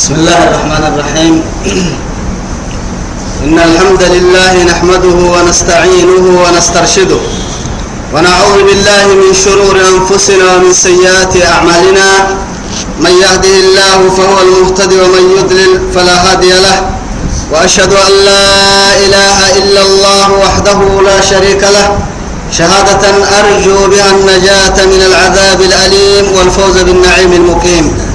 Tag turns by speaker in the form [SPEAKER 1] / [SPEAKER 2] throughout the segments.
[SPEAKER 1] بسم الله الرحمن الرحيم. إن الحمد لله نحمده ونستعينه ونسترشده ونعوذ بالله من شرور أنفسنا ومن سيئات أعمالنا. من يهده الله فهو المهتدي ومن يضلل فلا هادي له. وأشهد أن لا إله إلا الله وحده لا شريك له. شهادة أرجو بها النجاة من العذاب الأليم والفوز بالنعيم المقيم.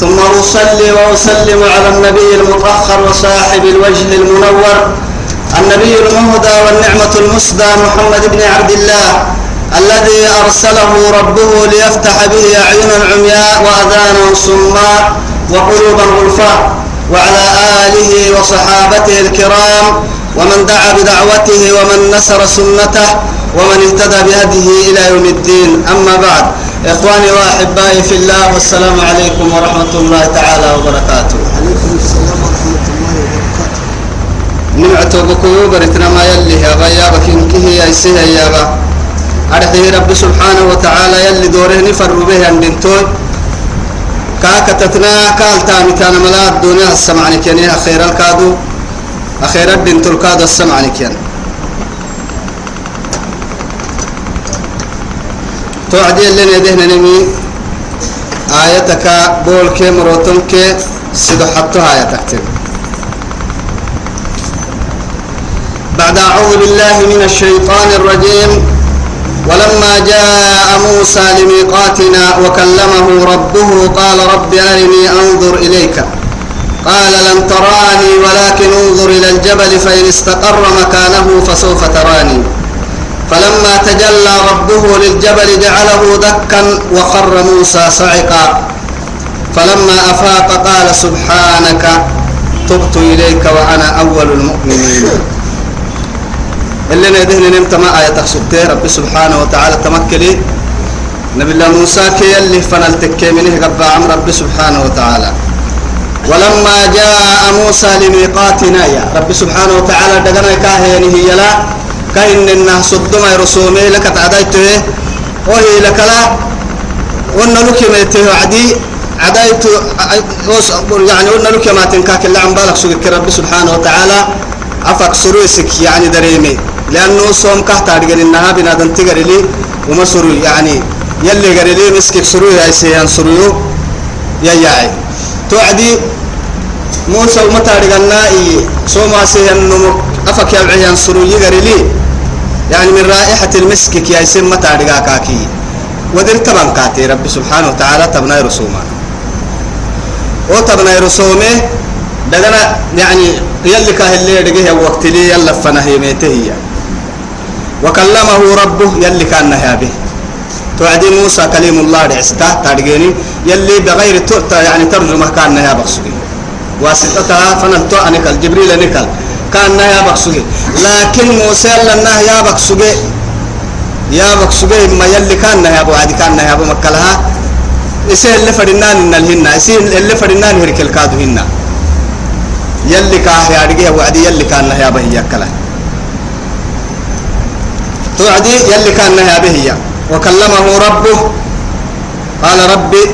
[SPEAKER 1] ثم أصلي وأسلم على النبي المطهر وصاحب الوجه المنور النبي المهدى والنعمة المسدى محمد بن عبد الله الذي أرسله ربه ليفتح به أعينا عمياء وأذانا صماء وقلوبا غلفاء وعلى آله وصحابته الكرام ومن دعا بدعوته ومن نصر سنته ومن اهتدى بهديه إلى يوم الدين. أما بعد إخواني وأحبائي في الله والسلام عليكم ورحمة الله تعالى وبركاته.
[SPEAKER 2] عليكم السلام ورحمة الله وبركاته
[SPEAKER 1] ما يلي يا غيا بكينكه يا يا با أرحيه رب سبحانه وتعالى يلي دوره نفر به عندنتون كاكتتنا كال تامي كان ملا الدنيا السمعني كيني أخير الكادو. أخير الدين تلكادو السمعني كيني. توعدي اللي ندهن نمي آيتك بول كي مروتن كي سيدو حطها آياتك تب بعد أعوذ بالله من الشيطان الرجيم. ولما جاء موسى لميقاتنا وكلمه ربه قال رب أرني أنظر إليك. قال لن تراني ولكن انظر إلى الجبل فإن استقر مكانه فسوف تراني. فلما تجلى ربه للجبل جعله دكا وخر موسى صعقا. فلما أفاق قال سبحانك تبت إليك وأنا أول المؤمنين. اللي ندهن نمت ما آية تخصدت رب سبحانه وتعالى تمكلي نبي الله موسى كي اللي فنلتك منه قبع عم رب سبحانه وتعالى. ولما جاء موسى لميقاتنا يا رب سبحانه وتعالى دقنا كاهينه يلا. كاين الناس صدما رسومي لك تعديته وهي لك لا. وأنا لك ميته عدي. عدايت يعني وأنا لك ما تنكاك اللي عم بالك سوق رب سبحانه وتعالى. عفك سرويسك يعني دريمي. لأنه صوم كهت أرجل إنها بنادم تجر لي. وما سروي يعني يلي جر لي مسكك سروي هاي سيان سرويو. يا ياي توعدي موسى ومتى أرجلنا إيه صوم سيان نمو. أفك يا عيان سروي جر لي. يعني من رائحة المسك يا يسمى أرجع كاكي. ودر طبعا كاتي رب سبحانه وتعالى تبنى رسوما وتبنى رسومه دغنا يعني يلي كاهل دغه وقت لي يلا فنهيمته هي. وكلمه ربه يلي كان نهابه توعدي موسى كليم الله دعستا تارجيني يلي بغير يعني ترجمة كان نهاب بقصدي واسطتها فنلتو أنك الجبريل نكال كان نهاب بقصدي لكن موسى لنا يا بقصدي يا بقصدي ما يلي كان نهاب وعدي كان نهاب مكلها إسي اللي فرنان إن الهنا إسي اللي فرنان هرك الكادو هنا. يلي كاه يا رجيه وعدي يلي كان يا بهي كلا توعدي يلي كان يا بهي وكلمه ربه. قال ربي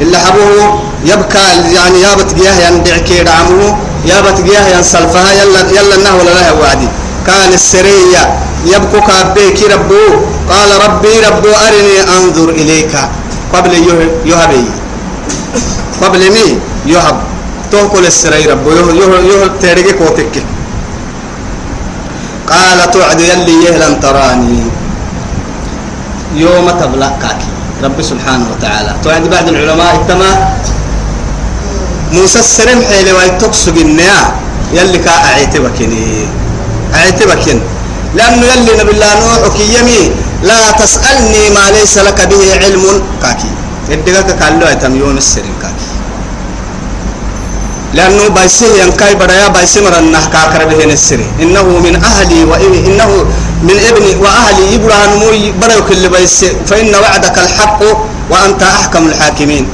[SPEAKER 1] اللي حبوه يبكى يعني يا بتجيه يندعك يدعمه يا بتجيه ينسلفها يلا يلا انه ولا لا وعدي كان السرية يبكو كابيك ربو. قال ربي ربو أرني أنظر إليك. قبل يهبي. قبل مي يهب. توكل السري رب يه يه يه ترجع كوتك. قال توعد يلي يهلن تراني. يوم تبلغ رب سبحانه وتعالى. توعد بعد العلماء اجتمع موسى السرم حيلي ويتقصق النيا يلي كا اعتبكني اعتبكن لأنه يلي نبي الله نوح يمي لا تسألني ما ليس لك به علم. كاكي. يدقك قال له يتم يوم السرم كاكي. لأنه بايسه ينكاي بدايا بايسه مرنا كاكر به السري إنه من أهلي وإنه من ابني وأهلي إبراهيم بدأ كل بايسه فإن وعدك الحق وأنت أحكم الحاكمين.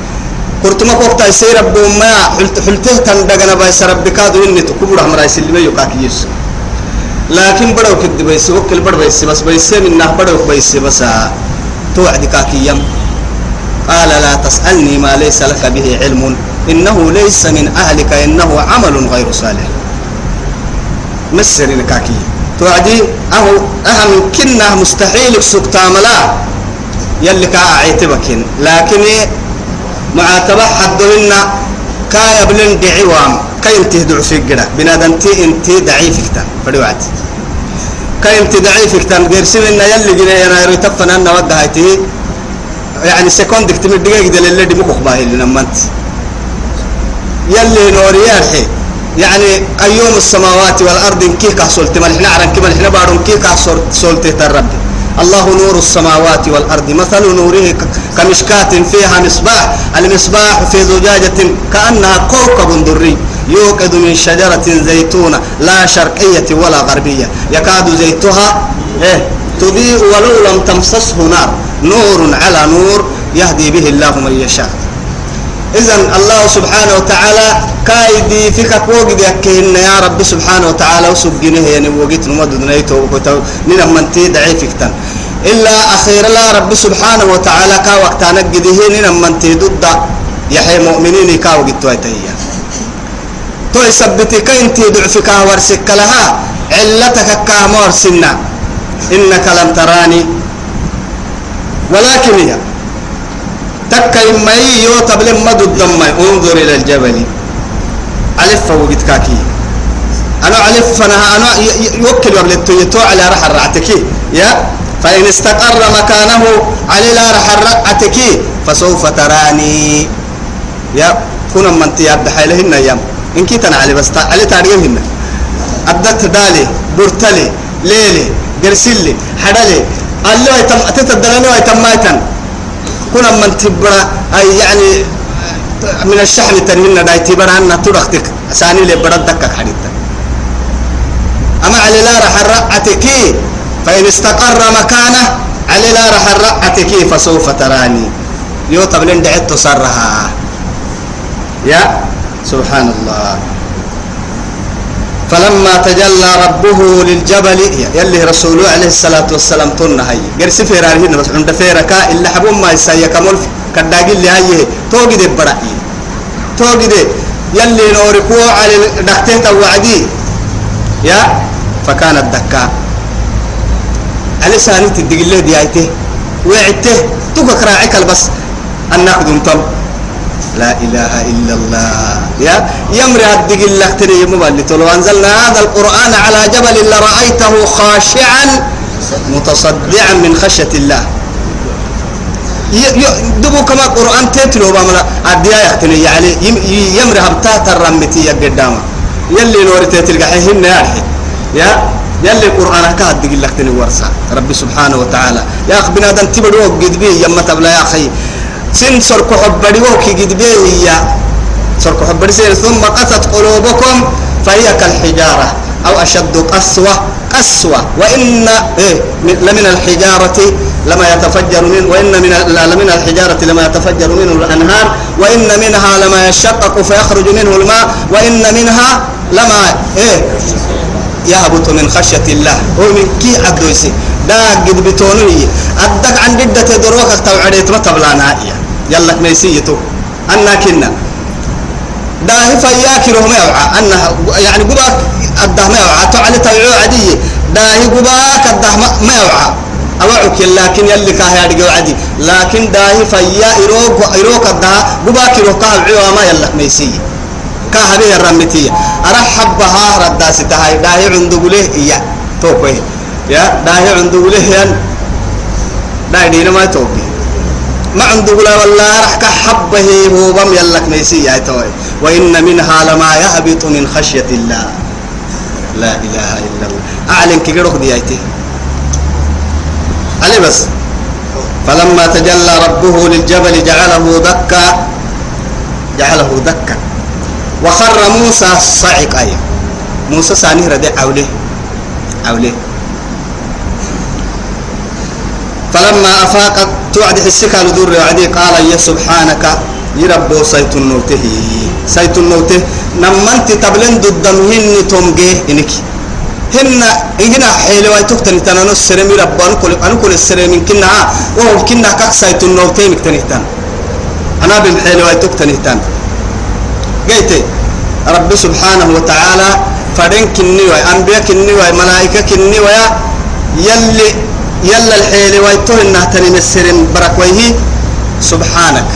[SPEAKER 1] قلت ما قلت يسير ما حلت حلته تندقنا بايس ربك هذا هم رايس اللي لكن بدأ كد بايس وكل بس بدأ بايس بس توعد كاكيم قال لا تسألني ما ليس لك به علم. إنه ليس من أهلك إنه عمل غير صالح. مسر الكاكي توعدي أهو أهم كنا مستحيل سكتاملا يلي كا عيتبكين لكن معاتبة حدهن كا يبلن دعوام كا ينتهي ضعفي قدا بنادم تي انتي ضعيف كتان فدوعت كا انتي ضعيف كتان غير سمنا يلي جنا ينايرو تفنا أن ودهايته يعني سكوند كتمي دقيقة دل اللي دي مكوخ باهي اللي نمانت. يلي نوريان حي يعني أيوم السماوات والأرض كي كحصلت ملحنا عرن كي ملحنا بارون كي كحصلت الرب الله نور السماوات والأرض. مثل نوره كمشكاة فيها مصباح. المصباح في زجاجة كأنها كوكب دري. يوقد من شجرة زيتونة لا شرقية ولا غربية. يكاد زيتها إيه تضيء ولو لم تمسسه نار. نور على نور يهدي به الله من يشاء. إذا الله سبحانه وتعالى كايدي فيك وقد يكهن يا رب سبحانه وتعالى وسبقنه يعني وقت نمد نيته نينا من تي ضعيف كتن إلا أخيرا لا رب سبحانه وتعالى كا وقت نينا من تي ضد يحيى مؤمنين كا وقت تويتهيا تو يثبتي كاين تي ضعفك ورسك لها علتك كا مورسنا. إنك لم تراني. ولكن هي تكا إما يو تبلم مد الدم انظر إلى الجبل. ألف وقت كاكي أنا ألف أنا أنا يوكل قبل التويتو على رح الرعتك. يا؟ فإن استقر مكانه على لا رح الرعتك. فسوف تراني. يا؟ كنا من تياب حيلهن يام إن كنت أنا علي بس علي تاريخهن أدت دالي برتلي ليلي قرسلي حدلي الله يتم تتدلني ويتمايتن كنا من تبرا أي يعني من الشحن تنين داي تبرا أن تدختك ثاني لبرد دكك حديثا أما على لا رح الرعتك فإن استقر مكانه على لا رح الرعتك فسوف تراني. يو تبلين دعت تصرها. يا سبحان الله. فلما تجلى ربه للجبل يلي رسوله عليه الصلاة والسلام تنا هاي قرس فيرا هنا بس عند فيرا كا إلا حبون ما يسايا كمول كداقل لي هاي توقي دي برائي توقي دي يلي نوركو على دكتين توعدي. يا فكان الدكا على ساني تدقل دي هايته وعدته توقع راعيك البس أنك دمتم لا إله إلا الله. يا يمر هدق لك تري مبلت. لو أنزلنا هذا القرآن على جبل لرأيته خاشعا متصدعا من خشية الله. دبو كما قرآن تتلو باملا. أديا يختني يعني يمر هبتا ترمتي قدامة. يلي نور تتلقى هن يا يا يلي القرآن كهد دق لك ورسا. ربي سبحانه وتعالى. يا أخ بنادم تبدو قد بيه يما يا أخي. سن سرك حبري وكي قد بيه سرك حبري سير ثم قست قلوبكم فهي كالحجارة أو أشد قسوة. قسوة. وإن إيه لمن الحجارة لما يتفجر من وإن من لمن الحجارة لما يتفجر منه الأنهار. وإن منها لما يشقق فيخرج منه الماء. وإن منها لما إيه يهبط من خشية الله. ومن كي عبدوسي دا قد بتوني أدك عن جدة دروك توعديت ما تبلانا يلا ميسيتو أنا كنا. دا فياك رهم يوعى. أنها يعني قباك الده ما يوعى. تعالي توعو عدي دا هي قباك الده ما يوعى. أوعك لكن يلي كاه يرجع عدي لكن دا هي فيا إروك إروك الده قباك إروك عيوا ما يلا ميسيه كهبه الرمتية. أرحب بها رداس تهاي داهي عند قوله إياه. توقيه يا؟ داهي عند قوله ين داهي دينا ما توقيه ما عند قوله والله رح كحبه هو بم يلك ميسي يا توي. وإن منها لما يهبط من خشية الله. لا إله إلا الله. أعلن كيروك ديايتي علي بس. فلما تجلى ربه للجبل جعله دكا. جعله دكا. وخر موسى صعق أي. موسى ساني ردي عوله عوله فلما أفاق توعد حسك لدور وعدي قال يا سبحانك يربو سيت النوته سيت النوته نمنت تبلن ضدمهن تومجي إنك. هن هنا حيل واي تكتن تنانو السرمي ربان كل أنا كل السرمي كنا. وهو كنا كك سيت النوته مكتنهتان أنا بمحيل واي تكتنهتان قيت رب سبحانه وتعالى فدن كني وي أنبياء كني وي ملائكة كني وي يلي يلا الحيل ويتوه إنها تنين السرين برك ويه سبحانك.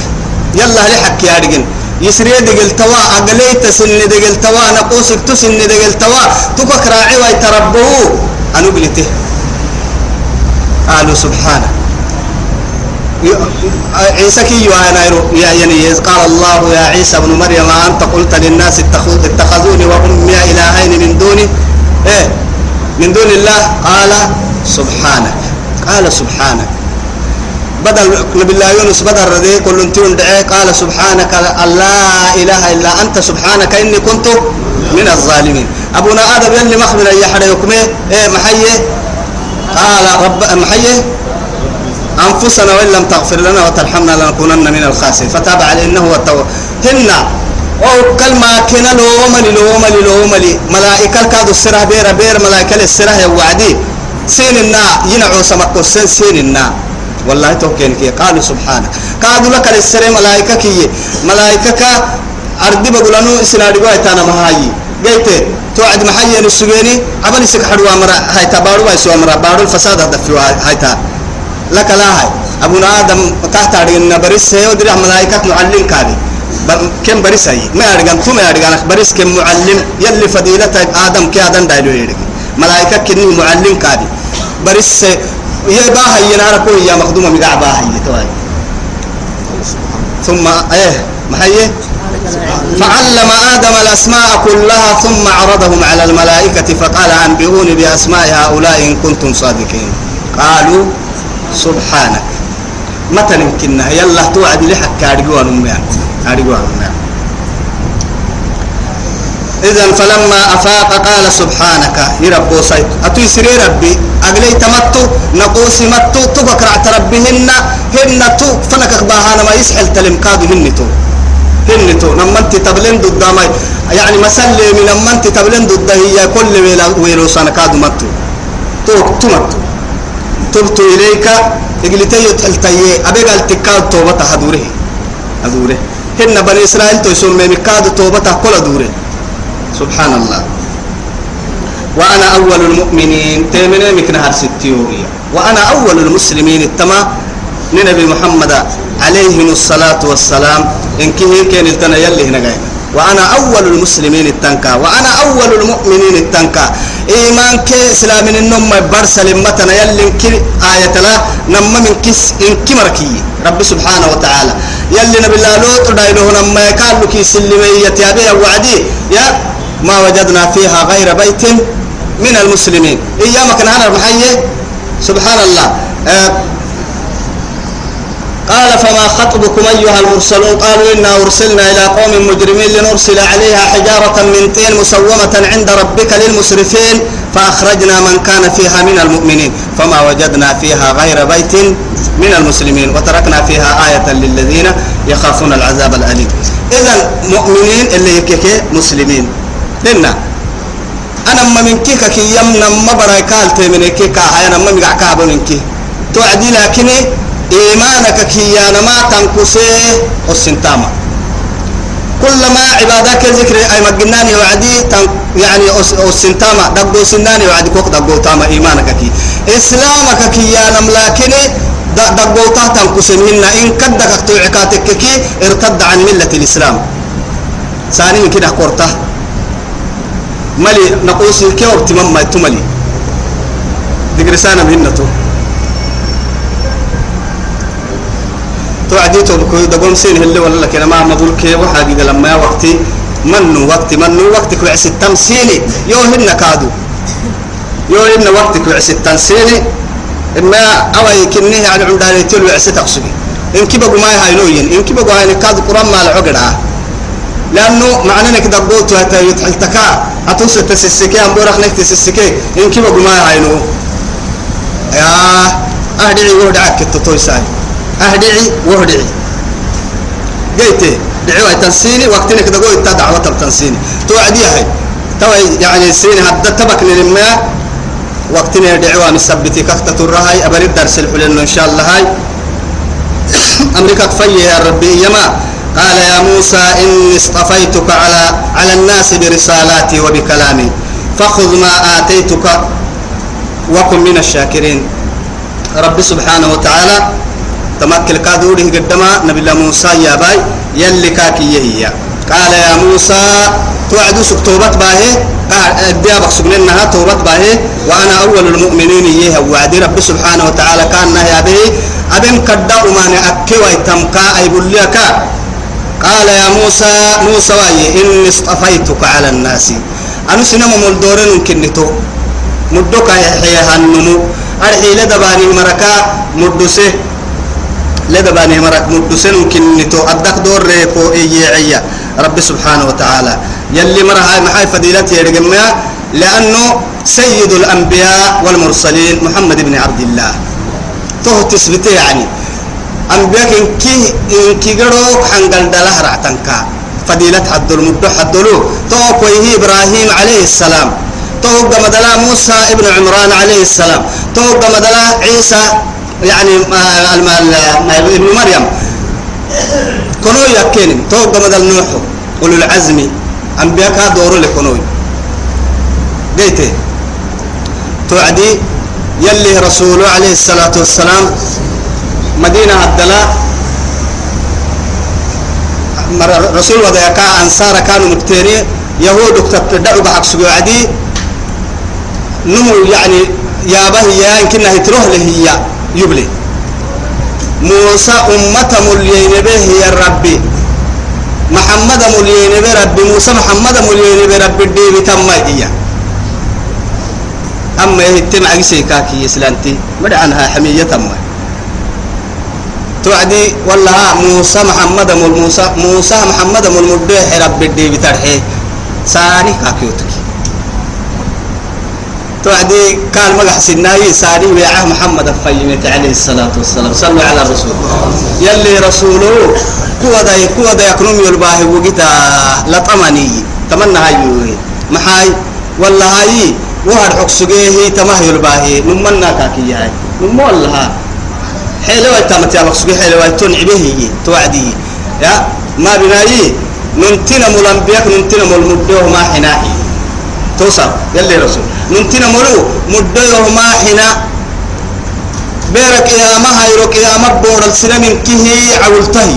[SPEAKER 1] يلا لحك يا رجل يسري دقل توا أقليت سن دقل توا نقوسك تسن دقل توا. تكك راعي ويتربوه أنو قلته قالوا سبحانك. عيسى كي يا يعني قال الله يا عيسى ابن مريم أنت قلت للناس اتخذوني وأمي إلهين من دوني؟ إيه. من دون الله؟ قال سبحانك. قال سبحانك. بدل نبي الله يونس بدل ردي كل انتون دعي قال سبحانك لا إله إلا أنت سبحانك إني كنت من الظالمين. أبونا آدم يلي مخبر يحرى يكمي. إيه محيه قال رب محيه أنفسنا وإن لم تغفر لنا وترحمنا لنكونن من الخاسرين. فتاب عليه إنه هو التواب. هن أو كلمة كنا لو ملي لو ملي لو ملي ملائكة كادو السرح بير بير ملائكة السرح يوعدي سين النا ينعو سمكو سين سين والله توكين كي قالوا سبحانك قالوا لك السرح ملائكة كي. ملائكة أردي بقولانو إسنادي قوي تانا مهاي. قلت توعد محيي السجيني عبل يسك حدوا مرا هاي تبارو ويسوا مرا بارو الفساد هذا في هاي تا لك لا هاي. أبونا آدم تحت أرجعنا بريس هي ودري ملائكة معلم كادي كم بريس هي ما أرجعن ثم أرجعن بريس كم معلم. يلي فضيلة آدم كآدم دايلو يرجع ملائكة كني معلم كادي. بريس هي باها ينارا كوي يا مخدومة مقع باها هي توي ثم ما هي؟ فعلم آدم الأسماء كلها ثم عرضهم على الملائكة فقال أنبئوني بأسماء هؤلاء إن كنتم صادقين. قالوا سبحانك. متى يمكننا يلا توعد لحق كارجوان أميان كارجوان أميان إذا فلما أفاق قال سبحانك. يربو سيد أتو سري ربي. أقلي تمتو. نقوسي متو. تبكر ربهن هن تو. فنك باهانا ما يسحل تلمكاد هن تو. هن تو. نما انت تبلن ضد يعني مسلي من نما انت تبلن ضد هي. كل ويلا ويلو سنكاد متو. تو تمتو تبت إليك. إقلتي يتحلتي أبي قال تكاد توبة هدوره هدوره هن بني إسرائيل تيسون ميكاد توبة كل دوره سبحان الله. وأنا أول المؤمنين تيمين مكنا هرستيوريا وأنا أول المسلمين التما نبي محمد عليه الصلاة والسلام إن كه كان التنا يلي هنا جاي وأنا أول المسلمين التنكا. وأنا أول المؤمنين التنكا. إيمان كي إسلام النم برسل متنا يلي كي آية لا نما من كس إن كمركي رب سبحانه وتعالى. يلي نبي الله لوط دايلو نما يكالو كي سلمية يا وعدي يا ما وجدنا فيها غير بيت من المسلمين. إيامك نهار المحيي سبحان الله. آه قال فما خطبكم أيها المرسلون؟ قالوا إنا أرسلنا إلى قوم مجرمين لنرسل عليها حجارة من طين مسومة عند ربك للمسرفين فأخرجنا من كان فيها من المؤمنين. فما وجدنا فيها غير بيت من المسلمين وتركنا فيها آية للذين يخافون العذاب الأليم. إذا مؤمنين اللي يكيك مسلمين. لنا أنا ما من كيك كي يمنا ما برايكال تمني كيكا هاي أنا ما مقع كابو من كي. توعدي لكن إيمانك كي أنا ما تنكسي السنتاما كلما عبادك ذكر أي مجناني وعدي يعني السنتاما دقو سناني وعدي كوك دقو تاما إيمانك كي. إسلامك كي أنا ملاكن دقو تاتا كسمهن إن كدك توعكاتك كي ارتد عن ملة الإسلام. ثاني كده قرطه ملي نقوس كي وقت ما تملي دقرسانا بهنتو توعدي تو. بكو دقوم سين هلي ولا لك. ما مدول كي وحاجة لما وقتي منو وقت منو وقت كوعس التمثيلي. يو هن كادو. يو هن وقت كوعس التمثيلي. إما أوي كنيه يعني عند هاي تلو عس تقصبي إن كي بقوا ما هاي نوين. إن كي بقوا هاي كادو قرآن مال عقدها لأنه معنى إنك دقوت هتا يتحلتكا أتوس تسسكي أم بورخ نك تسسكي. إن كي بقوا ما هاي نو يا أهدي وهدعك التطوي ساي. أهدعي وهدعي جيتي دعوة تنسيني وقتنا كده قوي دعوة تنسيني توعدي هاي. توي يعني سيني هدا تبك للما وقتنا دعوة مثبتي كفت ترهاي أبرد درس الحلين إن شاء الله هاي. أمريكا كفية يا ربي. يما قال يا موسى إني اصطفيتك على على الناس برسالاتي وبكلامي. فخذ ما آتيتك وكن من الشاكرين. رب سبحانه وتعالى تمكل كادوره قدما نبي الله موسى يا باي يلي كاكي هي قال يا موسى توعد سكتوبت باهي. ديابك سبنينها توبت باهي. وأنا أول المؤمنين إيه وعد رب سبحانه وتعالى كان يا به. أبن كدأ وما نأكي ويتمكا أي بليك قال يا موسى موسى واي إني اصطفيتك على الناس. أنا سنم مولدورين كنتو. مدوك يحيى هنمو. أرحي لدباني مركا مدوسه لدباني مرك مدوسين كنتو. أدك دور ريكو إيعيا رب سبحانه وتعالى. يلي مرها محاي فضيلتي يرجمها لأنه سيد الأنبياء والمرسلين محمد بن عبد الله. تو تثبته يعني. أنبياء إنكي إنكي قروك حنقل دلها رعتنكا فضيلة حد المدو حدلو تو كويه إبراهيم عليه السلام. تو قمدلا موسى ابن عمران عليه السلام. تو قمدلا عيسى يعني ابن مريم. كنو يكين تو قمدل نوح. أولو العزم. أنبياء دورو لكنوي قيته توعدي. يلي رسوله عليه الصلاة والسلام. مدينة الدلاء رسول وذاك أنصار كانوا مكتيرين يهود تدعوا بحق سجوعدي نمو يعني يا به يا يمكن هتروح له هي يبلي. موسى أمة مليين به يا ربي. محمد مليين به ربي. موسى محمد مليين به ربي. دي بتم إياه أما يهتم عقسي كاكي يسلانتي مدعنها حمية تمّا توعدي والله موسى محمد مول موسى موسى محمد مول مدح رب الدي بترحي. ساني كاكيوتك توعدي قال مقح سناي ساني ويعه محمد الفيمة عليه الصلاة والسلام. صلوا على الرسول. يلي رسوله كوا دا كوا دا يكنوم يلباه وقتا لطمني. تمنى هاي محاي والله هاي وهر حكسجيه تمه يلباه نمنا كاكي هاي. نمو الله. حلوة تامت يا مقصود حلوة تنعبه توعدي يا ما بناي ننتنا ملانبياك ننتنا ملمدوه ما حناهي توصل يلي رسول ننتنا ملو مدوه ما حنا. بيرك يا ما هيرك يا ما بور السلام كه عولته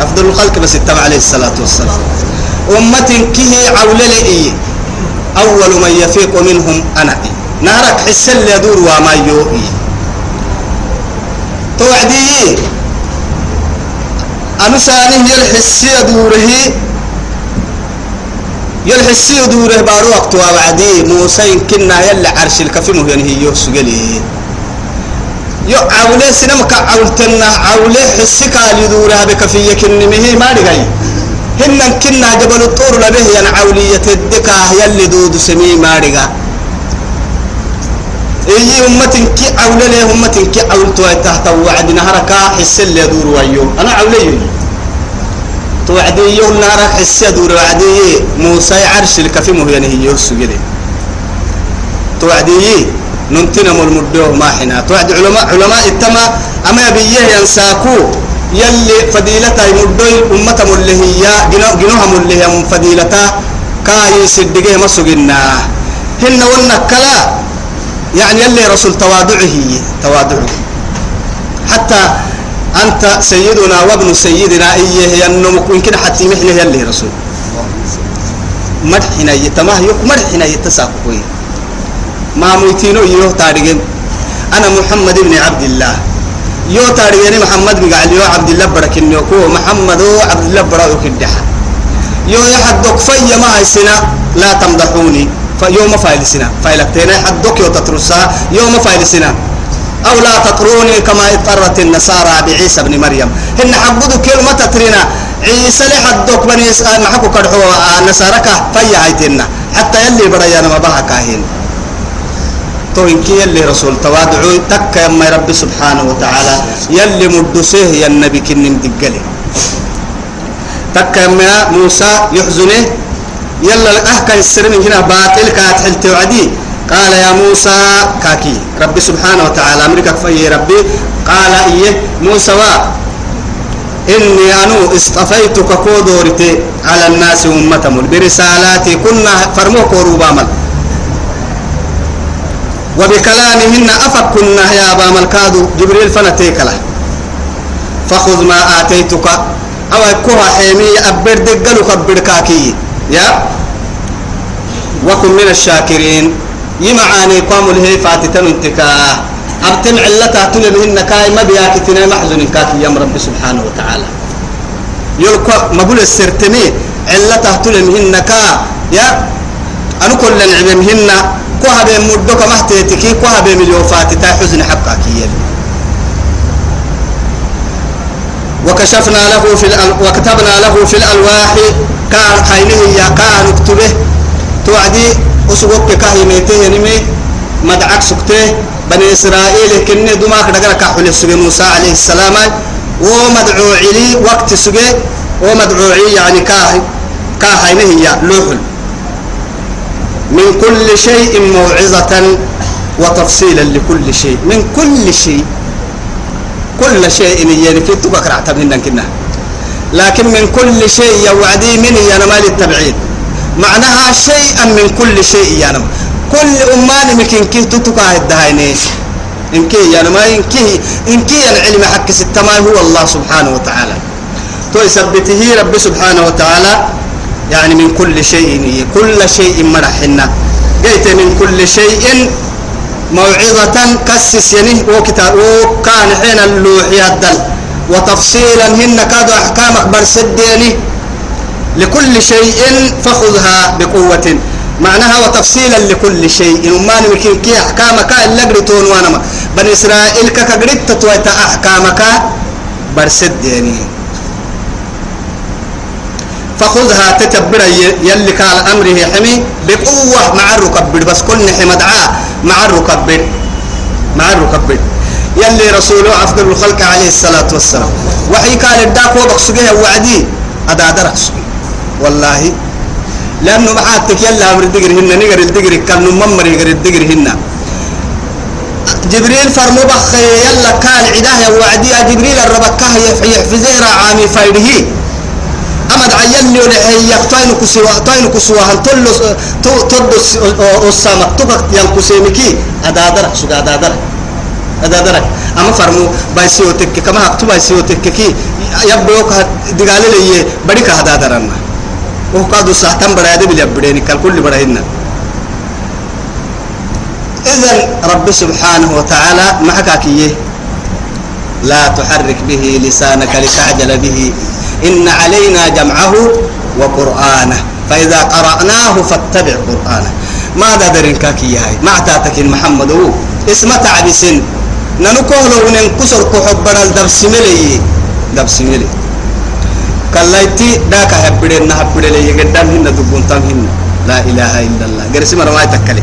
[SPEAKER 1] أفضل الخلق بس التبع عليه الصلاة والسلام. أمة كه عول لئي أول من يفيق منهم أنا نارك حس اللي يدور وما يوئي توعدي. أمسانه يلحسي دوره يلحسي دوره بارو وقت وعدي موسى كنا يلا عرش الكفيم ينهي يوسجلي يو عولة سينما كعولتنا عولة حسك على دوره بكفية كنمه ما رجعي. هن كنا جبل الطور لبه ين عولية الدكا يلي دود سمي ما رجع. إيه أمة كي عولة له أمة كي عولتها تحت وعد نهرك حس اللي يدور ويو أنا عولي توعدي يوم نهرك حس يدور وعدي. موسى عرش الكفي مهينه يوسو جدي توعدي ننتنا ملمدوه ما حنا. توعد علماء علماء التما أما بيه ينساكو. يلي فضيلتها يمدوي أمة ملهية جنوها ملهية من فضيلتها كاي سدقه مسجنا هن ونكلا يعني يلي رسول تواضعه تواضعه حتى أنت سيدنا وابن سيدنا إيه ينم يمكن حتى محنه يلي رسول. مدحنا يتماه يك مدحنا يتساقوي ما موتينو يو تاريخ أنا محمد بن عبد الله. يو تاريخ محمد بن علي عبد الله بركن يكو محمد عبد الله براء كدحا يو يحدك في ما السنة لا تمدحوني. فيوم فايل سنة فايلك تينا حدك يو تترسا يوم فايل سنة أو لا تطروني كما اضطرت النصارى بعيسى بن مريم هن حبدوا كلمة تترينا عيسى لحدك بني محكو كرحوا نصارك فيا هايتنا حتى يلي بريانا ما بها كاهين تو إنك يلي رسول توادعو تك يما ربي سبحانه وتعالى يلي مدسيه يا النبي كنن دقلي تك يما موسى يحزنه يلا أحكى السر من هنا باطل كات حلت وعدي قال يا موسى كاكي. ربي سبحانه وتعالى أمريكا في ربي. قال إيه؟ موسى وا. إني أنو اصطفيتك كودورتي على الناس أمة برسالاتي كنا فرموك وربامل. وبكلامهن أفكنا يا أبا ملكادو جبريل فنتيك له. فخذ ما آتيتك. أو كوها حيمي أبر دقلو كبر كاكي. يا. وكن من الشاكرين. يمعاني قام له فاتتن انتكا أبتم علتها تلمهن كاي ما بياكتنا محزن كاكي يا رب سبحانه وتعالى. يلقى مقول السرتمي. علتها تلمهن كا. يا. أنا كل نعمهن كوها بين مدوك مهتيتكي كوها بين مليون فاتتا حزن حقك يلي وكشفنا له في الأل... وكتبنا له في الألواح. كان خينه يا كان اكتبه توعدي أسوق كهيمته نمي مدعك سكته بني إسرائيل كني دماغ دقرا كحول موسى عليه السلام ومدعو علي وقت سجى ومدعو علي يعني كاه كاهينه يا لوحل من كل شيء موعظة وتفصيلا لكل شيء من كل شيء كل شيء يعني في تبكر اعتمدنا كنا لكن من كل شيء يوعدي مني أنا مالي التبعيد. معناها شيئا من كل شيء يعني كل أمان ممكن كي تتكا الدهيني إن كي يعني ما إن كي إن كي العلم حق ستما هو الله سبحانه وتعالى. تو يثبته رب سبحانه وتعالى. يعني من كل شيء كل شيء مرحنا. جيت من كل شيء موعظة كسس يعني وكتاب وكان حين اللوح يدل وتفصيلا هن كادوا أحكامك برسديني لكل شيء فخذها بقوة. معناها وتفصيلا لكل شيء. وما نمكن كي أحكامك إلا قريتون وأنا بني إسرائيل كقريت تتويت أحكامك برسديني فخذها تتبر يلي قال أمره حمي بقوة مع الركبر. بس كل حمدعاء مع الركبر. مع الركبر. يلي رسوله أفضل الخلق عليه الصلاة والسلام. وحي قال الداك وبقصقها وعدي أدا درس والله لأنه معاتك يلا أمر الدقر هنا نقر الدقر كان ممر يقر الدقر هنا. جبريل فرمو بخ يلا كان عداه وعدي جبريل الربكاه يحفظه عامي فايده. أمد عيني ولحي يقطعين كسوا طين كسوا هل تلص تدس السماء تبقى ينكسيمكي أدادرك سوق أدادرك. أدادرك أما فرمو بايسيو تك كما أكتب بايسيو تك كي يبدوك دقال لي بديك أدادرنا. وقادو ساعتم برا يدي بلي كل كل برا هنا إذن رب سبحانه وتعالى معك كيه لا تحرك به لسانك لتعجل به. إن علينا جمعه وقرآنه. فإذا قرأناه فاتبع قرآنه. ماذا درين كاكي هاي؟ ما اعتاتك محمد هو اسمه تعبسن ننكوه وننكسر كحبنا الدبس ملي دبس ملي كلايتي داك هبدين نهبدين لي قدام هنا دبون تام هنا. لا إله إلا الله. قرسي مرة ما يتكلي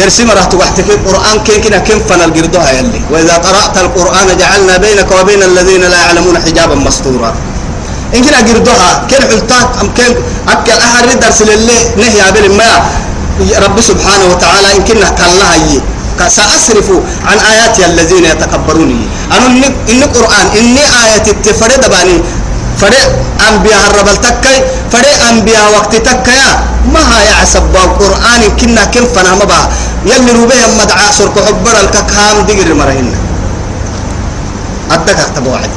[SPEAKER 1] قرسي مرة تقحتك القرآن كين كنا كم فن القردوها يلي وإذا قرأت القرآن جعلنا بينك وبين الذين لا يعلمون حجابا مستورا. إن كنا قردوها كن حلتات أم كن أكل أحد درس لله نهي قبل ما. رب سبحانه وتعالى إن كنا كالله يي سأصرف عن آياتي الذين يتكبرون. أنا إن القرآن إني آية التفرد باني. فري أنبياء الربل تكاي فري أنبياء وقت تكايا. ما هي عسب القرآن كنا كم فنا مبا يلي روبيه مدعى سرق حبر الككام دقر مرهن. أدك أكتب واحد.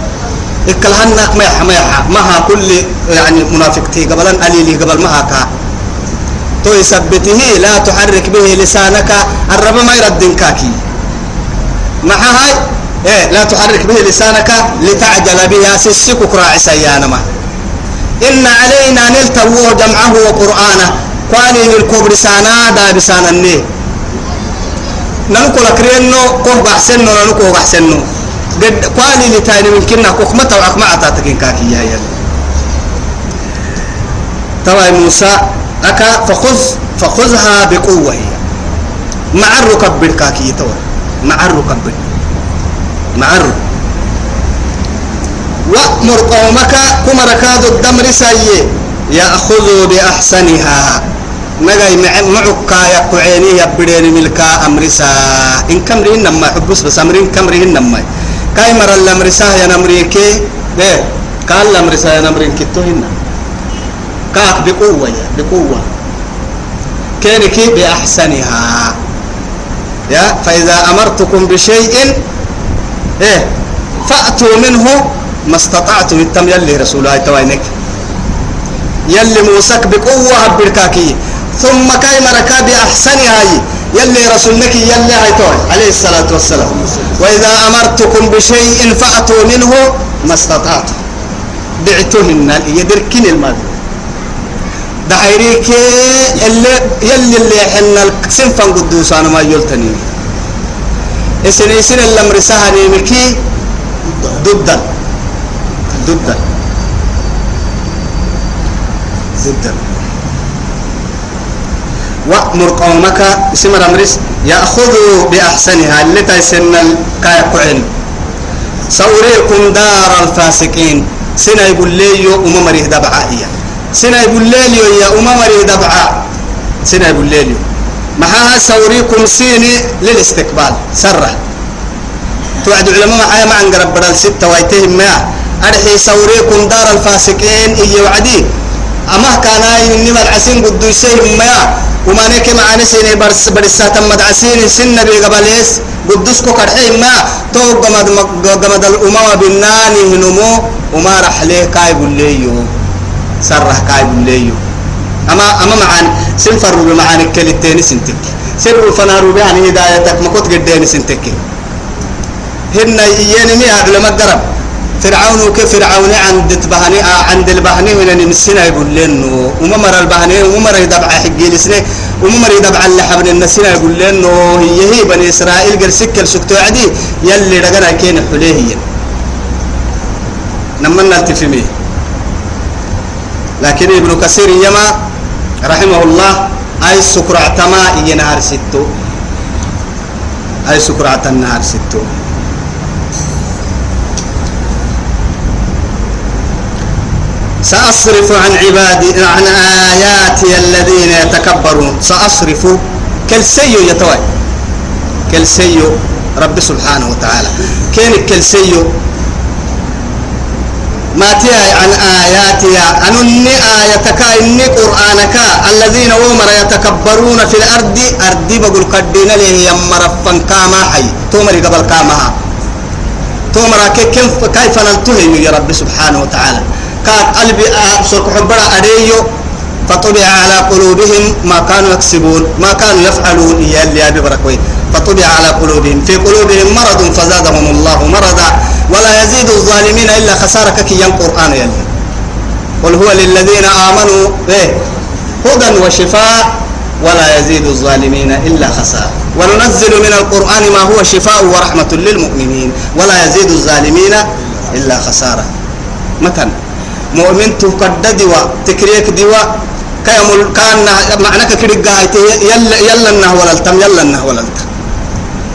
[SPEAKER 1] إكل هنك ما يحا ما كل يعني منافقتي قبلا أليلي قبل ما هاكا تو يثبته لا تحرك به لسانك الرب ما يردن كاكي. مع هاي إيه لا تحرك به لسانك لتعجل بها سسك كراع سيانما إن علينا نلتوه جمعه وقرآنه. قاني الكبر سانا دا بسانا الني ننقل كرينو قه بحسنو ننقل بحسنو قد قاني لتاني من كنا كوكمة وعقمة عتاتكين كاكي يا يلي. ترى موسى أكا فخذ فخذها بقوة هي. مع الركب بالكاكي توا مع الركب. معر وأمر قومك كما ركاد الدمر سي يأخذوا بأحسنها. نجاي معك يقعيني يبدين ملكا أمرسا إن كمرين نما حبس بس أمرين كمرين نما. كاي مر الأمرسا يا نمريكي ده قال الأمر سينمر كتوهن كاك بقوة يا بقوة. كينك بأحسنها. يا فإذا أمرتكم بشيء إيه فأتوا منه ما استطعتم. التم يلي رسول الله توينك. يلي موسك بقوة بركاكي ثم كاي مركا بأحسنها. يلي رسولك يلي هيتوي عليه الصلاة والسلام. وإذا أمرتكم بشيء فأتوا منه ما استطعتم. بعتهن يدركن المال. دحيريك اللي يلي اللي حنا سنفا قدوس أنا ما يلتني إسن إسن اللي مرساها نيمكي ضدا ضدا ضدا وأمر قومك إسم رمرس يأخذوا بأحسنها اللي تيسن الكايا كعين سأريكم دار الفاسقين. سنة يقول لي أمم مريه دبعائية. سنة لي يا أمم دبعاء سنة لي معها سأريكم سيني للاستقبال. سرة. توعد علماء معايا مع أنقرب بدل ستة ويتهم ما أرحي سأريكم دار الفاسقين إيه وعدي. أما كان إنما العسين قدوسهم ما وما نك معنا سيني برس برسات مدعسين سن بقبليس قدوس كو كرحي ما تو قمد قمد الأمم بالنان هنمو. وما رح ليه كاي بوليو سرح كاي بوليو أما أما معان سنفر بمعان الكلتين سنتك. سر فنار بها هدايتك ما كنت قدين سنتك هن ينمي هذا لما قرب. فرعون كفرعون عند تبهني عند البهني من نمسنا يقول لنا وممر البهني وممر يدبع حقي لسنة. وممر يدبع اللحم النسنا يقول لنا هي هي بني إسرائيل قال سكر سكتو عدي يلي رجنا كين حليه نمنا التفمي. لكن ابن كثير يما رحمه الله أي سكر اعتما ينهار ستو أي سكر النهار ستو سأصرف عن عبادي عن آياتي الذين يتكبرون. سأصرف. كل سيو يتوي كل سيو رب سبحانه وتعالى. كين كل سيو؟ ما تيا عن آياتي أنني آياتك إني قرآنك. الذين ومر يتكبرون في الأرض. أرضي بقول قدين له يمر كاما حي. تومر قبل كاما تومر كيف كيف نلتهم يا رب سبحانه وتعالى؟ كان قلبي أبصر حبرا أريو. فطبع على قلوبهم ما كانوا يكسبون ما كانوا يفعلون. يا اللي أبي بركوي فطبع على قلوبهم. في قلوبهم مرض فزادهم الله مرضا. الظالمين إلا خسارة كي القرآن يلي. قل هو للذين آمنوا إيه هدى وشفاء ولا يزيد الظالمين إلا خسارة. وننزل من القرآن ما هو شفاء ورحمة للمؤمنين ولا يزيد الظالمين إلا خسارة. مثلا مؤمن تقدد دوا تكريك دوا كيمل كان معناك كريك يلا يلا النه ولا التم يلا النه ولا التم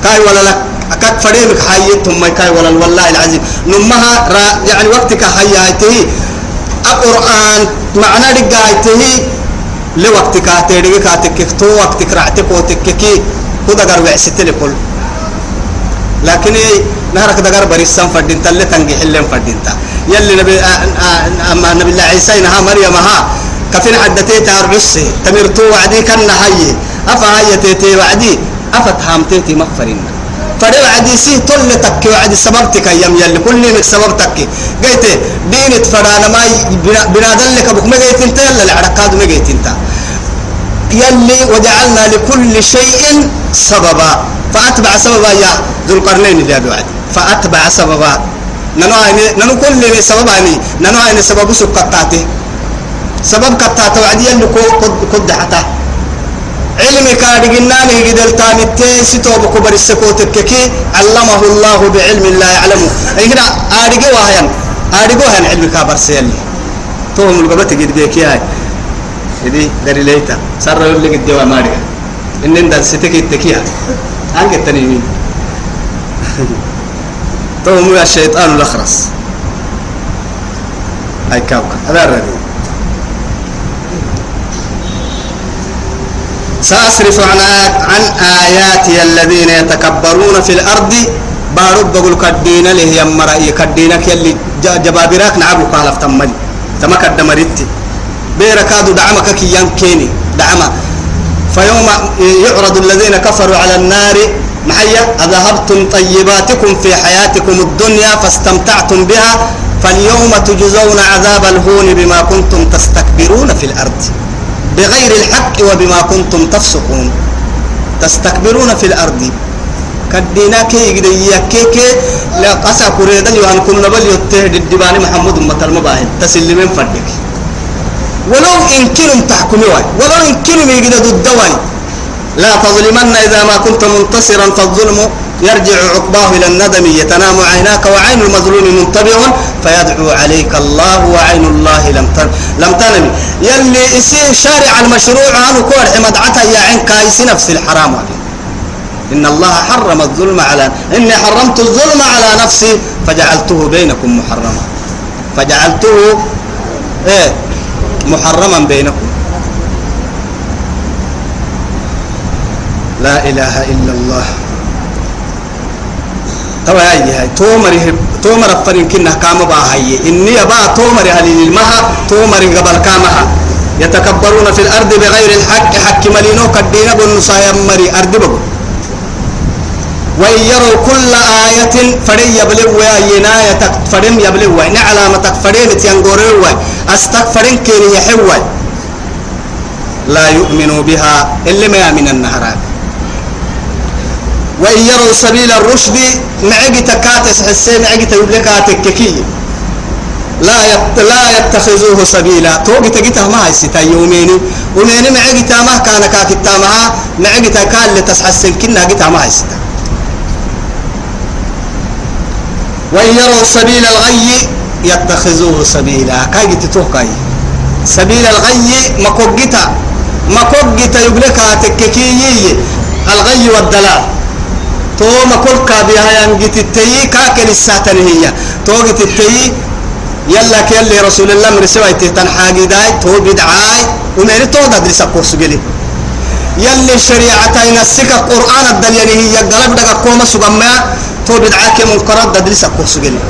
[SPEAKER 1] كاي ولا لك أكاد فريمك حيتهم ما كاي ولا والله العظيم. نمها را يعني وقتك حياته. القرآن معنى رجعته لوقتك تيري كاتك تو وقتك رعتك وتككي كذا قرب ستة لكل. لكن نهرك دقر بريسان فردين تلي تنجي حلين فردين تا. يلي نبي أما نبي الله عيسى إنها مريم ها. كفين حدتي تاربسي تمرتو وعدي كان هاي. أفا هاي تيتي وعدي. أفا تهامتي مغفرين. فدي وعدي سي تل تكي وعدي سببتك أيام يلي كل مك سببتك. قيت دينت فرانا ما بنادل لك بك ما قيت انت يلا العرقاد ما قيت انت. يلي وجعلنا لكل شيء سببا. فأتبع سببا يا ذو القرنين اللي أبي وعدي فأتبع سببا. ننو عيني ننو كل سبب عيني ننو عيني سبب سكتاتي؟ سبب كتاتا وعدي اللي كد حتى علمي كارجناني قدر تامتي ستوب كبر السكوتككي علمه الله بعلم لا يعلمه أي هنا آرجو وهاين آرجو هن علم كابر سيلي توهم القبة قد بيكي هاي. إدي دري ليتا. سر يقول لك الدواء مارجا إن إن ستكي التكيها أنك التنيمين توهم الشيطان الأخرس. هاي كاوكا. هذا الرديء سأصرف عن عن آياتي الذين يتكبرون في الأرض. بارب بقول كدينا له يا مرأي كدينا يلي جبابيراك نعبو قالف تملي تما كدمرتي بيركادو دعمك كي ينكيني. دعما. فيوم يعرض الذين كفروا على النار. محيا أذهبتم طيباتكم في حياتكم الدنيا فاستمتعتم بها. فاليوم تجزون عذاب الهون بما كنتم تستكبرون في الأرض. بغير الحق وبما كنتم تفسقون. تستكبرون في الأرض. كدينا كي يقدر يكيك لا قسا كريدا يوان كن نبل يتهد الدباني محمد مطر مباهد تسلمين فردك. ولو إن كنم تحكمي واي ولو إن كنم يقدر ضد لا تظلمن إذا ما كنت منتصرا. فالظلم يرجع عقباه إلى الندم. يتنام عيناك وعين المظلوم منتبه فيدعو عليك الله وعين الله لم تن لم تنم يلي يصير شارع المشروع عنه كور حمد يا عين كايس نفس الحرام إن الله حرم الظلم على إني حرمت الظلم على نفسي فجعلته بينكم محرما. فجعلته إيه؟ محرما بينكم. لا إله إلا الله. تومر تومر فرين كنا كام باهي إني تومر المها تومر قبل كامها. يتكبرون في الأرض بغير الحق حق ملينو كدينا بنصا يمري أرض بقول كل آية فرين يبلغ وينا يتك فرين يبلغ وين فرين كيري يحوي لا يؤمنوا بها إلا ما من النهرات وإن يروا سبيل الرشد معجي تكاتس حسين معجي تيبلكاتك ككي. لا يت... لا يتخذوه سبيلا. توقي تجيته ما هيستا يوميني وميني معجي تامه كان كاكتا معها معجي تكال لتسحسن كنا جيتا ما هيستا وإن يروا سبيل الغي يتخذوه سبيلا. كاي تتوقعي سبيل الغي مكوجتا مكوجتا يبلكاتك ككي. الغي والدلال. تو ما كل كابيها ينجت التي كاكل الساتن هي. تو جت التي يلا كيل رسول الله من سوى تنحاجي داي تو بدعاي ومن تو تدرس كورس جلي. يلي الشريعة ينسك القرآن الدليل هي قلب دقا كوما سقما تو بدعاك منكرات تدرس كورس جلي.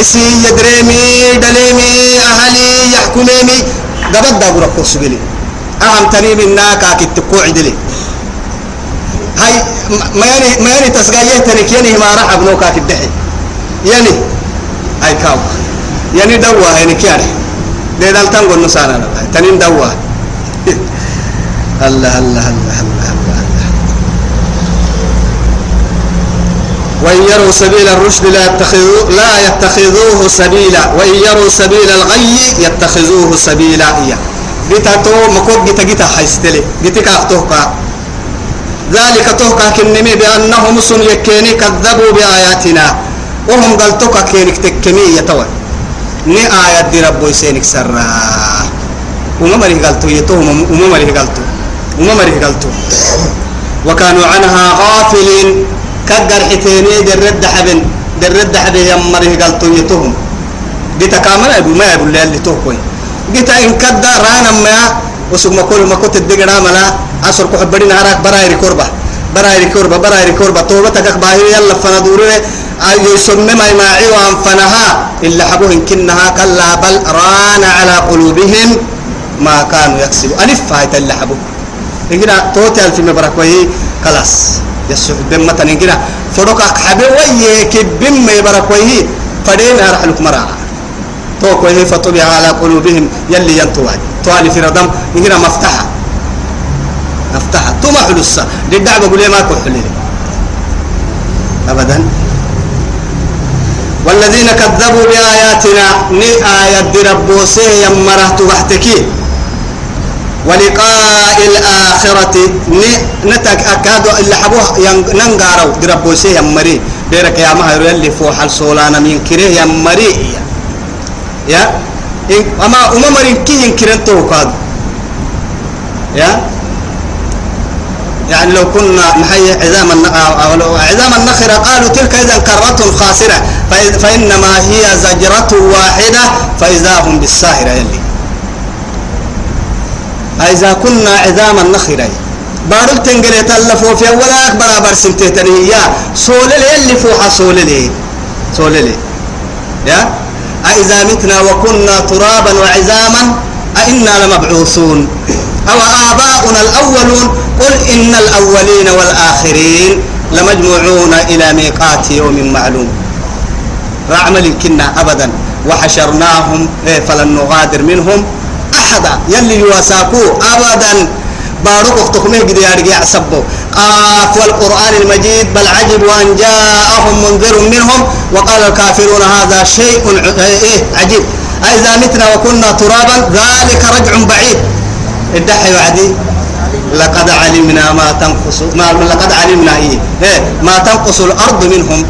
[SPEAKER 1] إسي يدريمي دليمي أهلي يحكميمي قبل دقا كورس جلي. أهم تريم الناكا كتكوع دلي هاي ما يعني ما يعني تسقايه تنك يعني ما راح ابنوكا في الدحي. يعني هاي كاو. يعني دوا يعني. كيان ده دال تنقل نسانا تنين دوا الله الله الله الله الله وإن يروا سبيل الرشد لا يتخذوه لا يتخذوه سبيلا. وإن يروا سبيل الغي يتخذوه سبيلا. إياه. بتاتو مكوك جتا جتا حيستلي. جتا كافتوكا ذلك توقع كنمي بأنهم سن يكيني كذبوا بآياتنا. وهم قلتوك كينك تكمي يتوى. ني آيات دي ربو يسينك سرا. وما مريه قلتو يتوهم وما مريه قلتو. وما مريه قلتو. وكانوا عنها غافلين. كقر حتيني درد حبن. درد حبن يمريه قلتو يتوهم. بتكامل أبو ما أبو اللي توقوي قلت إن كدا رانا ما وسوق ما كل ما كنت الدقنا ملا عصر كحبرين هراك براي ركوربة براي ركوربة براي ركوربة توبة تكك باهي يلا فندوري يسمى ما يماعي وانفنها إلا حبوه كنها كلا بل ران على قلوبهم ما كانوا يكسبوا. ألف هاي اللي حبوه إنجنا توتال في مبارك وهي خلاص. يسوع بما تنجنا فروك حبي ويه كبم مبارك وهي فدين أرح لك مرأة توك وهي فطبع على قلوبهم يلي ينتوى توالي في ردم إنجنا مفتحة مفتحة توما حلوسة. للدعوة بقول ما كحلي. أبدا. والذين كذبوا بآياتنا ني آيات ربوسه يمره تبحتكي ولقاء الآخرة ني نتك أكاد اللي حبوه ننقارو دربوسه يمري بيرك يا مهر اللي فوح الصولانا من كره يمري يا؟ أما أمم كي ينكرن توقاد يا؟ يعني لو كنا نحيي عظام عظام النخرة قالوا تلك إذا كرة خاسرة. فإنما هي زجرة واحدة فإذا هم بالساهرة يلي. إذا كنا عظام النخرة. بارو تنقل تلفو في ولا أكبر برسنته تنهيا سولل اللي فوحة سولل سولل يا؟ أإذا متنا وكنا ترابا وعزاما أئنا لمبعوثون أو آباؤنا الأولون قل إن الأولين والآخرين لمجموعون إلى ميقات يوم معلوم. رعمل كنا أبدا. وحشرناهم إيه فلن نغادر منهم أحدا. يلي يواساكو أبدا. بارك اختكمه قد يرجع قاف والقرآن المجيد بل عجب أن جاءهم منذر منهم وقال الكافرون هذا شيء إيه عجيب. أئذا متنا وكنا ترابا ذلك رجع بعيد. الدحي وعدي لقد علمنا ما تنقص ما لقد علمنا إيه, إيه ما تنقص الأرض منهم.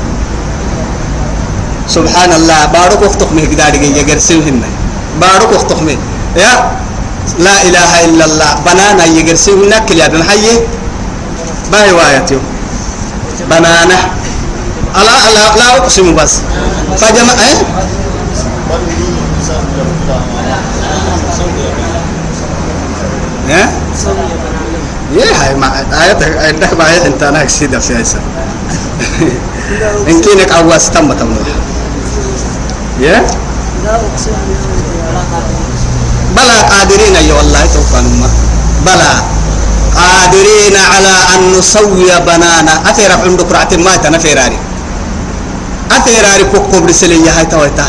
[SPEAKER 1] سبحان الله بارك اختكمه قد يرجع يرسلهن بارك اختكمه يا لا إله إلا الله. بنانا يجرسي ونكل يا بن حي باي وايتيو بنانا لا لا لا أقسم بس فجمع إيه يا يا هاي ما آيات عندك ما هي أنت أنا أكسيد في هاي إن كينك عواز تم تم يا لا أقسم بلى قادرين يا والله توفى بلى قادرين على أن نسوي بنانا. أثير عندك رعت ما تنفيراري أثيراري كوكو برسلين يا هاي تويتا.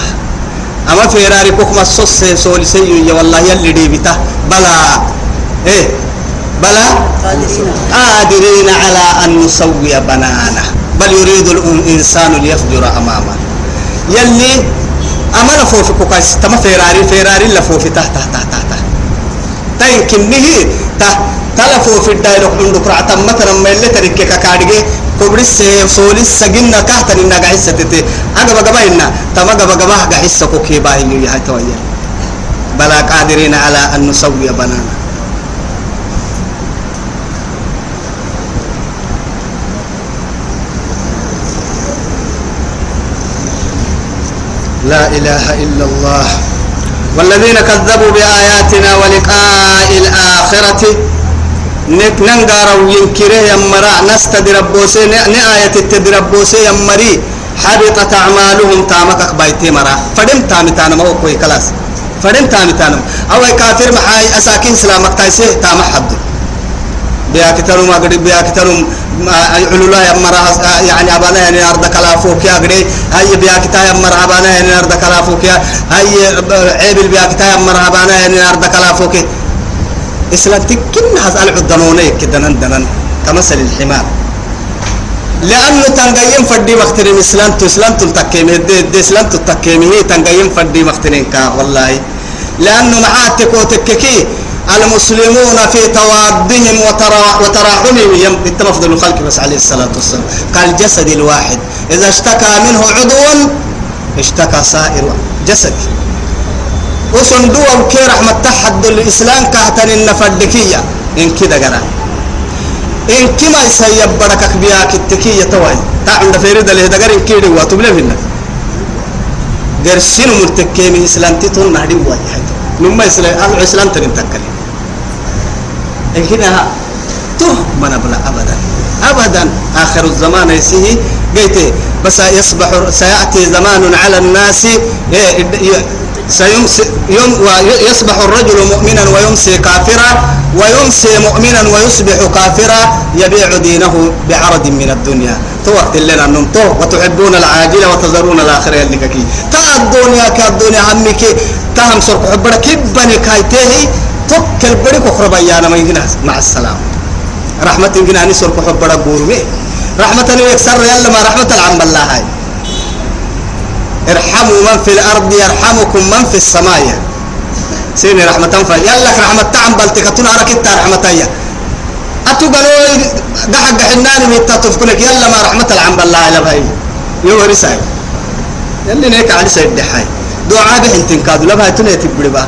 [SPEAKER 1] أما فيراري كوكو مصص سولي سيو يا والله يلي دي بتا بلى إيه؟ بلى قادرين على أن نسوي بنانا. بل يريد الإنسان ليفجر أمامه. يلي أما لفوف كوكاس تما فيراري فيراري لفوف تحت تحت تحت كنه تحت تلفو في الدايلوك من دكرة تم مثلا ما اللي تريك كاكادجي كبرس سولي سجنا كهتن إنها قحسة تتي أجا بجا إنا تما جا بجا بها قحسة كوكي باهي يا تويا بلا قادرين على أن نسوي بنانا لا إله إلا الله والذين كذبوا بآياتنا ولقاء الآخرة. ننقاروا ينكره يمرا. نستدربوسي نآية التدربوسي يمري. حبطت أعمالهم تامك بايتي مرا. فدم تامتانا ما كوي كلاس. فدم تامتانا أو كافر محاي أساكين سلامك تايسي تام حد بيا كترم أقدر بيا كترم علولا يمرا يعني أبانا يعني أرض كلافوك يا أقدر هاي بيا كتا يمرا أبانا يعني أرض كلافوك يا هاي عيب بيا كتا يمرا أبانا يعني أرض كلافوك. إسلام تكن هذا العدنوني كدنن دنن كمثل الحمار. لأنه تنقيم فدي مخترين إسلام تو إسلام تلتكيمه دي, إسلام تلتكيمه هي تنقيم فدي مخترين كا والله. لأنه معاتك وتككي المسلمون في توادهم وتراحمهم. يتمفضل الخلق بس عليه الصلاة والسلام. كالجسد الواحد. إذا اشتكى منه عضو اشتكى سائر جسد. وصندوق كي رحمة تحد الإسلام كهتن النفردكية إن كده قرأ. إن كما يسيب بركك بيا كتكية توي تعمل فريد اللي هدقر إن كيدي واتبلي فينا؟ قرسين مرتكيمي إسلام تيتون نهدي واي نما إسلام إسلام ترين تكلي إن كده تو من بلا أبدا. أبدا. آخر الزمان يسيه. قيته بس يصبح سيأتي زمان على الناس. سيمسي يوم ويصبح الرجل مؤمنا ويمسي كافرا. ويمسي مؤمنا ويصبح كافرا. يبيع دينه بعرض من الدنيا. تو وقت لنا النوم تو وتحبون العاجلة وتذرون الآخرة اللي كي تا الدنيا كالدنيا عمك تهم سرق حبرك كبني كايته توكل بريك اخرب ايانا ما مع السلامه رحمة إنجنا أني سرق حبرك بورمي رحمة يكسر يلا ما رحمة العم الله هاي ارحموا من في الأرض يرحمكم من في السماء سيني رحمة فا يلا رحمة تعم بلتكتون أركت رحمة يا أتقلوا دحق حنان ميتا تفكنك يلا ما رحمة العم بالله إلا بهاي يو رساي يلي نيك على سيد دحاي دعاء بحنتين كادو لبهاي تنية تبري با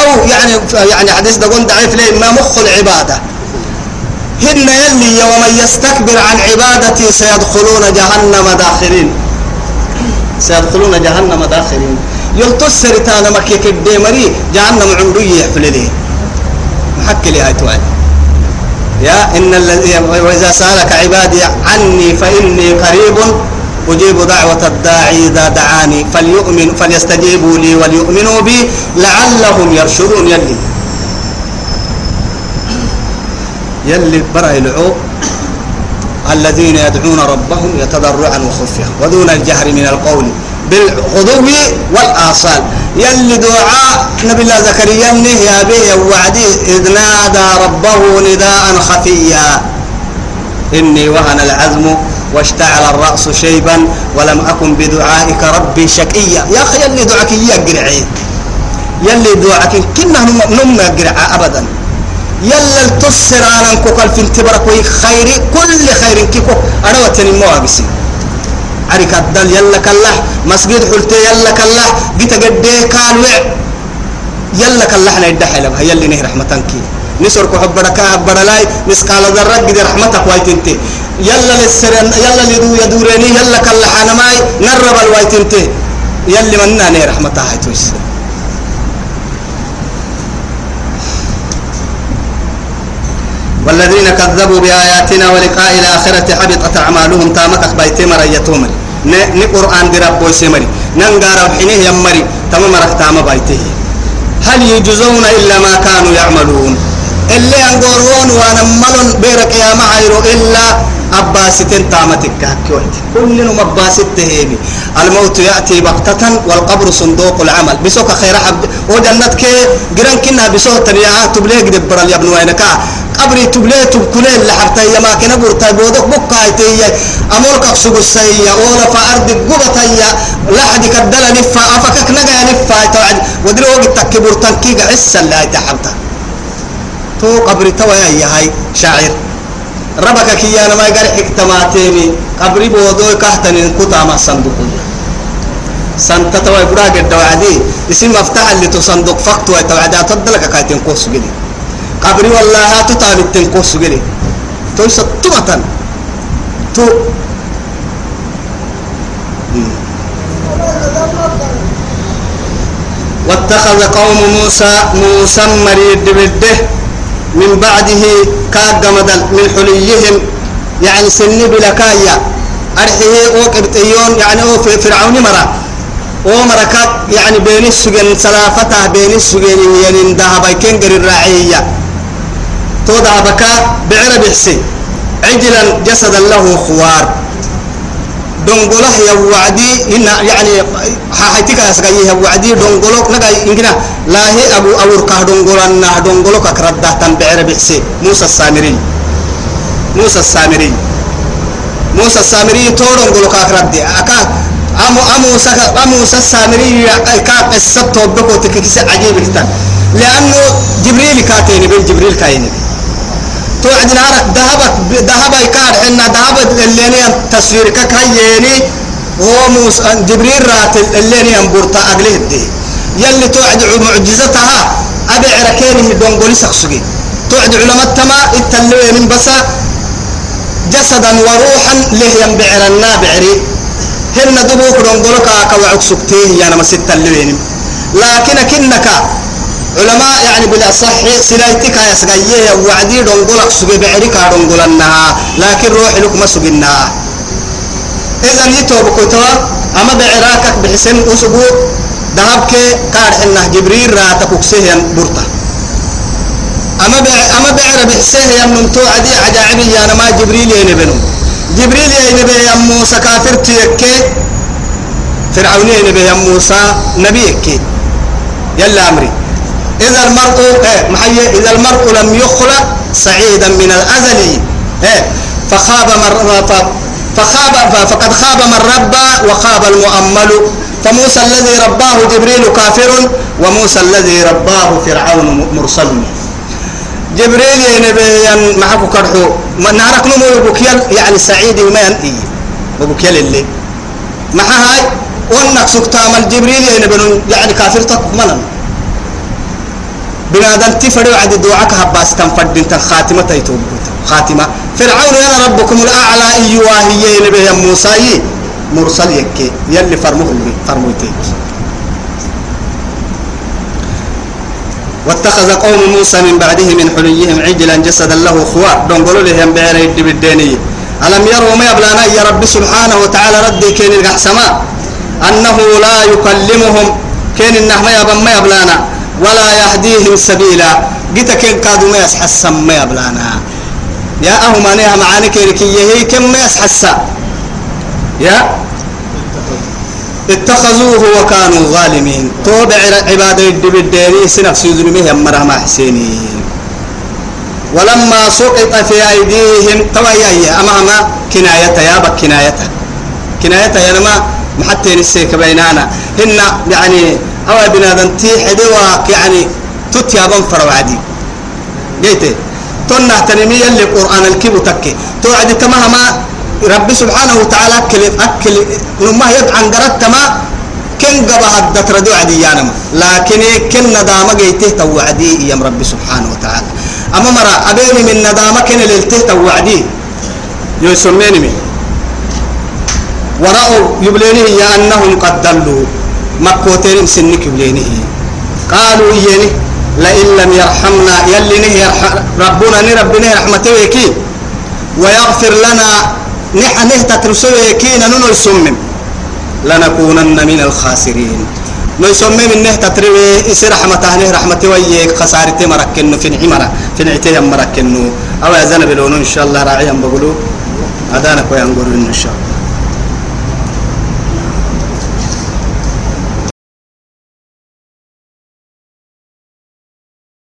[SPEAKER 1] أو يعني يعني حديث ده قلت ضعيف ليه؟ ما مخ العبادة. هن يلي ومن يستكبر عن عبادتي سيدخلون جهنم داخرين. سيدخلون جهنم داخرين. يلتصر تانا مكيك الديمري جهنم عمري يحفل ليه محكي لي هاي توعد. يا إن الذي وإذا سألك عبادي عني فإني قريب أجيب دعوة الداعي إذا دعاني فليؤمن فليستجيبوا لي وليؤمنوا بي لعلهم يرشدون. يلي. يلي برا العو الذين يدعون ربهم يتضرعا وخفيا ودون الجهر من القول بالغدو والآصال. يلي دعاء نبي الله زكريا يا به وعدي إذ نادى ربه نداء خفيا. إني وهن العزم واشتعل الرأس شيبا ولم أكن بدعائك ربي شقيا. يا أخي يلي دعاك يا يلي دعاك كنا نم قرعا أبدا. يلا التسر على كوكل في انتبرك خير كل خير كيكو أنا وتني مواقسي عرك الدل يلا كله مسجد حلتي يلا كله جيت قد كان وع يلا كله إحنا يدحل بها يلي نه رحمتك. نسر كو حبرك حبرلاي مسقال ذره قد رحمتك وايتنتي يلا للسر يلا لدو يدورني يلا كله أنا ماي نرب الوايتنتي يلي منا نه رحمتها هاي تويس. والذين كذبوا بآياتنا ولقاء الآخرة حبطت أعمالهم تامك بيت مريتهم ني قرآن دي ربو سمري ننقار وحينه يمري تم مرك تام بيته هل يجزون إلا ما كانوا اللي أنقرون وأنا ملون بيرك يا معيرو إلا أباستين تامتك كويت كل نوم أباستين الموت يأتي بغتة والقبر صندوق العمل. بسوك خير عبد وجنتك جران كنا بسوك تريعات تبليك دبر يا ابن وينك. قبري تبلي تبكلي اللي يا ما كنا برتا بودك بكا تي امورك سوق السيا ولا فأرد قبطيا لحد كدل نفا أفكك نجا نفا توعد. ودري وقت تكبر تنكيك عسا لا تحبتا تو قبري توا يا هاي شاعر. ربك كي أنا ما يقال حكتماتيني قبري بودو كهتني كتا ما صندوق سنت توا يبرا قد وعدي اسم مفتاح اللي تصندوق فقط وتوعدات تدلك كايتين قوس جديد قبري والله هاتو تابت تنقو سجلي تو ستمة تو. واتخذ قوم موسى موسى مريد بده. من بعده كاد مدل من حليهم. يعني سني بلكايا. أرحيه أو قبطيون يعني أو في فرعون مرا. أو مركات يعني بين السجن سلافته بين السجن يعني ذهب كنجر الرعية. توضع بكا بعر بحسي عجلا جسدا له خوار. دونغوله يا وعدي إن يعني حايتك أسقيه يا وعدي دونغولك نجا إنكنا لا هي أبو أور كه دونغولنا دونغولك أكرده تن بعر بحسي موسى السامري موسى السامري موسى السامري تورون دونغولك أكرده أكا أمو أمو سك أمو السامري كا السبت وبكو تكيس عجيب كتان لأنه جبريل كاتيني بين جبريل كايني توعد نارك ذهبت ذهب يكاد حنا ذهب اللي تصوير كهيني هو موسى جبريل رات اللي ينبرتا أقله دي. يلي توعد معجزتها أبي عركينه دونغولي سقسوجي توعد علماء تما التلوين بس جسدا وروحا له ينبعر النابعري هن دبوك دونغولك كوعك سكتيه يعني ما ست اللوين لكن كنك علماء يعني بالأصح سلايتك يا سجيه وعدي دونغولك سجي بعريك دونغولنها لكن روح لك ما سجناها إذا يتوب كتوا أما بعراكك بحسن أسبوع ذهبك كار إنه جبريل راتك سهيا برتا. أما بع أما بعر بحسه يا نمتو عدي عجائبي يا ما جبريل ينبنو جبريل ينبي يا موسى كافر تيكي فرعون ينبي يا موسى نبيك. يلا أمري. إذا المرء إيه إذا المرء لم يخلق سعيدا من الأزل إيه فخاب من فخاب فقد خاب من ربى وخاب المؤمل. فموسى الذي رباه جبريل كافر وموسى الذي رباه فرعون مرسل. جبريل ينبي معك كرحو. ما نعرف نمو يعني سعيد ما ينئي بكيل اللي. مع هاي وأنك سكتام الجبريل ينبي يعني كافر تطمنا بنادم تفرع عد دعاك هباس كم فردين خاتمة تيتوب خاتمة. فرعون يا ربكم الأعلى أيها هي نبي موسى. مرسل يكي. يلي فرمه اللي فرموتيك واتخذ قوم موسى من بعده من حليهم عجلا جسدا له خوار دونقولوا لهم بعير يدي بالدينية ألم يروا ما يبلانا يا رب سبحانه وتعالى ردي كين القحسما أنه لا يكلمهم. كين النحو يبن ما يبلانا ولا يهديهم سبيلا. كين كادوا ما يسحسن ما يبلانا. يا أهما نيها معاني كيركي هي كم ما يسحسا. يا؟ اتخذوه وكانوا ظالمين. توبع عبادة الدبديري سنفس ظلمه يمرها مع حسيني. ولما سقط في أيديهم تويا أمام كناية يا بك كناية. كناية يا نما محتى نسيك بينانا. هن يعني أو بنادم تي حدوا يعني تتيا بنفر وعدي جيتي. تنا تنمية لقرآن الكيبو تكي. توعد تمهما ربي سبحانه وتعالى أكل أكل نما يدعن قرأت ما كن قبا هدت ردو عدي يانما لكن كن ندامة جيته توعدي يم ربي سبحانه وتعالى. أما مرة أبيني من ندامة كن للته توعدي. يسميني من ورأوا يبلينه يا أنهم قد دلوا. مكوتين سنك يبلينه قالوا إياني لئن لم يرحمنا يلي نهي ربنا نربنا رحمته ويكي ويغفر لنا نح نه تترسوي كينا ننو يسمم لنكونن من الخاسرين. نو يسمم نه تتروي إس رحمته نه رحمته ويك. خسارته مركنو في نعمرة في نعتيه مركنو. أو يزن بلون إن شاء الله راعيا بقولوا أدانا كوي أنقول إن شاء الله.